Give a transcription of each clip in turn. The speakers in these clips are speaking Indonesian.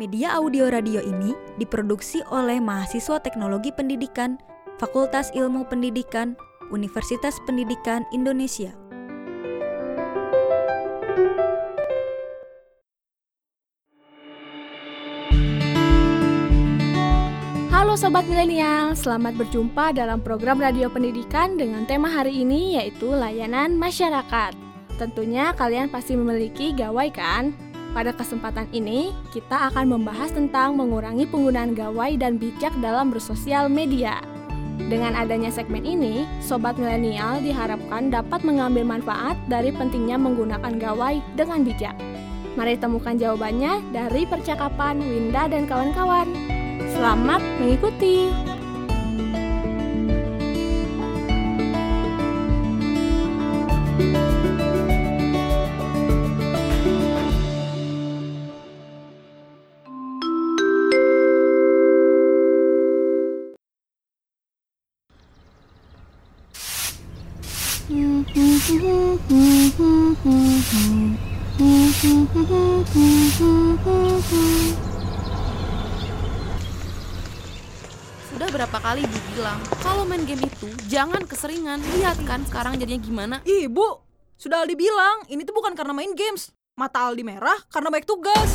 Media audio radio ini diproduksi oleh mahasiswa Teknologi Pendidikan, Fakultas Ilmu Pendidikan, Universitas Pendidikan Indonesia. Halo Sobat Milenial, selamat berjumpa dalam program Radio Pendidikan dengan tema hari ini yaitu layanan masyarakat. Tentunya kalian pasti memiliki gawai kan? Pada kesempatan ini, kita akan membahas tentang mengurangi penggunaan gawai dan bijak dalam bersosial media. Dengan adanya segmen ini, Sobat Milenial diharapkan dapat mengambil manfaat dari pentingnya menggunakan gawai dengan bijak. Mari temukan jawabannya dari percakapan Winda dan kawan-kawan. Selamat mengikuti. Sudah berapa kali ibu bilang kalau main game itu jangan keseringan. Lihat kan sekarang jadinya gimana? Ibu, sudah Aldi bilang, ini tuh bukan karena main games. Mata Aldi merah karena banyak tugas.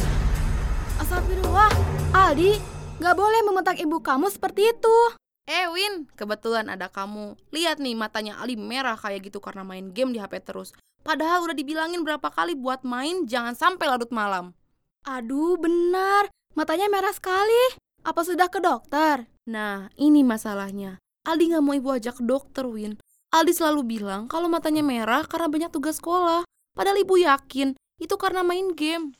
Astagfirullah, Aldi, gak boleh membentak ibu kamu seperti itu. Eh Win, kebetulan ada kamu. Lihat nih matanya Ali merah kayak gitu karena main game di HP terus. Padahal udah dibilangin berapa kali buat main jangan sampai larut malam. Aduh, benar. Matanya merah sekali. Apa sudah ke dokter? Nah, ini masalahnya. Aldi nggak mau ibu ajak ke dokter, Win. Aldi selalu bilang kalau matanya merah karena banyak tugas sekolah. Padahal ibu yakin itu karena main game.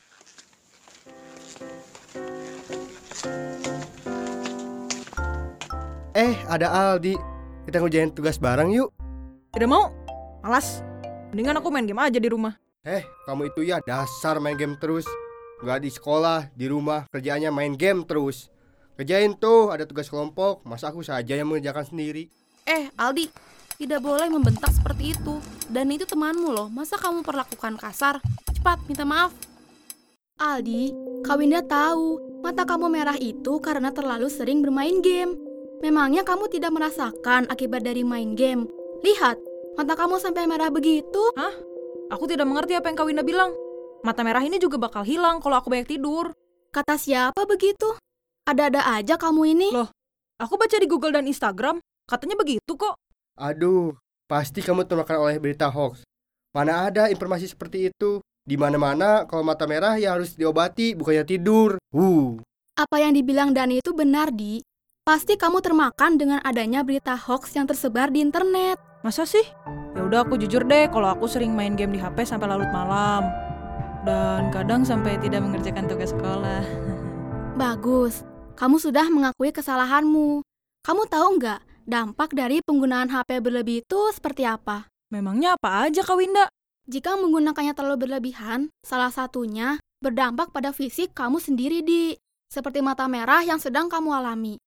Eh, ada Aldi. Kita ngerjain tugas bareng yuk. Tidak mau? Malas. Mendingan aku main game aja di rumah. Eh, kamu itu ya dasar main game terus. Gak di sekolah, di rumah, kerjaannya main game terus. Kerjain tuh, ada tugas kelompok. Masa aku saja yang mengerjakan sendiri? Eh, Aldi, tidak boleh membentak seperti itu. Dan itu temanmu loh, masa kamu perlakukan kasar? Cepat, minta maaf. Aldi, Kawinda tahu mata kamu merah itu karena terlalu sering bermain game. Memangnya kamu tidak merasakan akibat dari main game? Lihat, mata kamu sampai merah begitu. Aku tidak mengerti apa yang Kak Winda bilang. Mata merah ini juga bakal hilang kalau aku banyak tidur. Kata siapa begitu? Ada-ada aja kamu ini. Loh, Aku baca di Google dan Instagram, katanya begitu kok. Aduh, pasti kamu termakan oleh berita hoax. Mana ada informasi seperti itu? Di mana-mana kalau mata merah ya harus diobati, bukannya tidur. Uh. Apa yang dibilang Dani itu benar, Di. Pasti kamu termakan dengan adanya berita hoax yang tersebar di internet. Masa sih? Ya udah aku jujur deh kalau aku sering main game di HP sampai larut malam. Dan kadang sampai tidak mengerjakan tugas sekolah. Bagus, kamu sudah mengakui kesalahanmu. Kamu tahu nggak dampak dari penggunaan HP berlebih itu seperti apa? Memangnya apa aja Kak Winda? Jika menggunakannya terlalu berlebihan, salah satunya berdampak pada fisik kamu sendiri, Di. Seperti mata merah yang sedang kamu alami.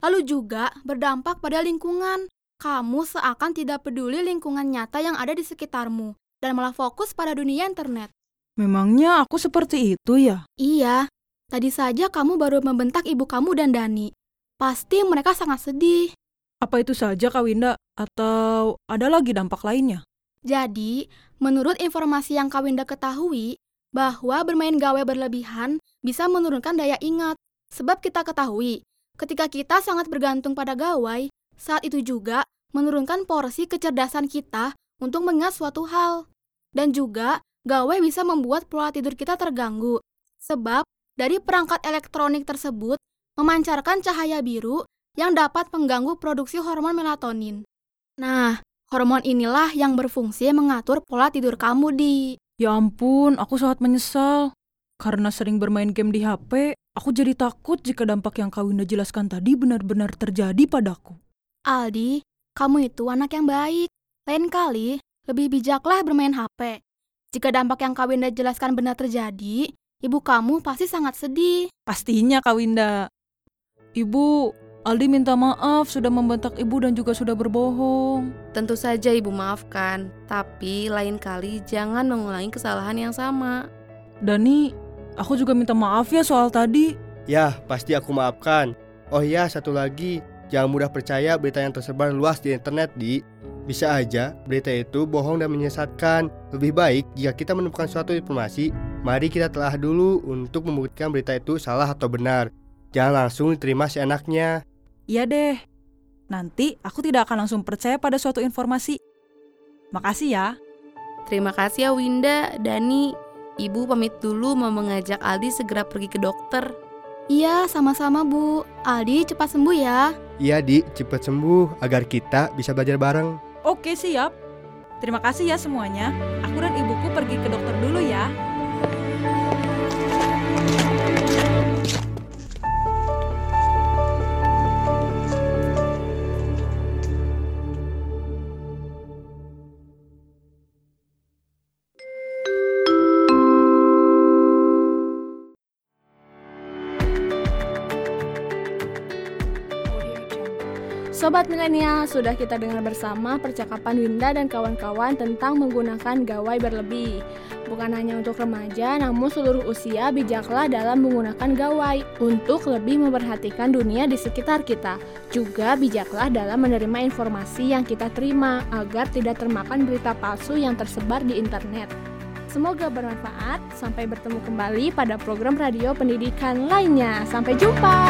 Lalu juga berdampak pada lingkungan. Kamu seakan tidak peduli lingkungan nyata yang ada di sekitarmu dan malah fokus pada dunia internet. Memangnya aku seperti itu ya? Iya, tadi saja kamu baru membentak ibu kamu dan Dani. Pasti mereka sangat sedih. Apa itu saja Kak Winda? Atau ada lagi dampak lainnya? Jadi, menurut informasi yang Kawinda ketahui, bahwa bermain gawe berlebihan bisa menurunkan daya ingat. Sebab kita ketahui, ketika kita sangat bergantung pada gawai, saat itu juga menurunkan porsi kecerdasan kita untuk mengingat suatu hal. Dan juga, gawai bisa membuat pola tidur kita terganggu. Sebab, dari perangkat elektronik tersebut memancarkan cahaya biru yang dapat mengganggu produksi hormon melatonin. Nah, hormon inilah yang berfungsi mengatur pola tidur kamu di. Ya ampun, aku sangat menyesal. Karena sering bermain game di HP, aku jadi takut jika dampak yang Kak Winda jelaskan tadi benar-benar terjadi padaku. Aldi, kamu itu anak yang baik. Lain kali, lebih bijaklah bermain HP. Jika dampak yang Kak Winda jelaskan benar terjadi, ibu kamu pasti sangat sedih. Pastinya Kak Winda. Ibu, Aldi minta maaf sudah membentak ibu dan juga sudah berbohong. Tentu saja ibu maafkan, tapi lain kali jangan mengulangi kesalahan yang sama. Dani, Aku juga minta maaf ya soal tadi. Ya, pasti aku maafkan. Oh ya, satu lagi. Jangan mudah percaya berita yang tersebar luas di internet, Di. Bisa aja berita itu bohong dan menyesatkan. Lebih baik jika kita menemukan suatu informasi, mari kita telah dulu untuk membuktikan berita itu salah atau benar. Jangan langsung diterima seenaknya. Iya deh. Nanti aku tidak akan langsung percaya pada suatu informasi. Makasih ya. Terima kasih ya Winda, Dani. Ibu pamit dulu mau mengajak Aldi segera pergi ke dokter. Iya, sama-sama Bu. Aldi cepat sembuh ya. Iya, Di, cepat sembuh agar kita bisa belajar bareng. Oke, siap. Terima kasih ya semuanya. Aku dan ibuku pergi ke dokter dulu ya. Sobat milenial, sudah kita dengar bersama percakapan Winda dan kawan-kawan tentang menggunakan gawai berlebih. Bukan hanya untuk remaja, namun seluruh usia bijaklah dalam menggunakan gawai untuk lebih memperhatikan dunia di sekitar kita. Juga bijaklah dalam menerima informasi yang kita terima agar tidak termakan berita palsu yang tersebar di internet. Semoga bermanfaat. Sampai bertemu kembali pada program radio pendidikan lainnya. Sampai jumpa.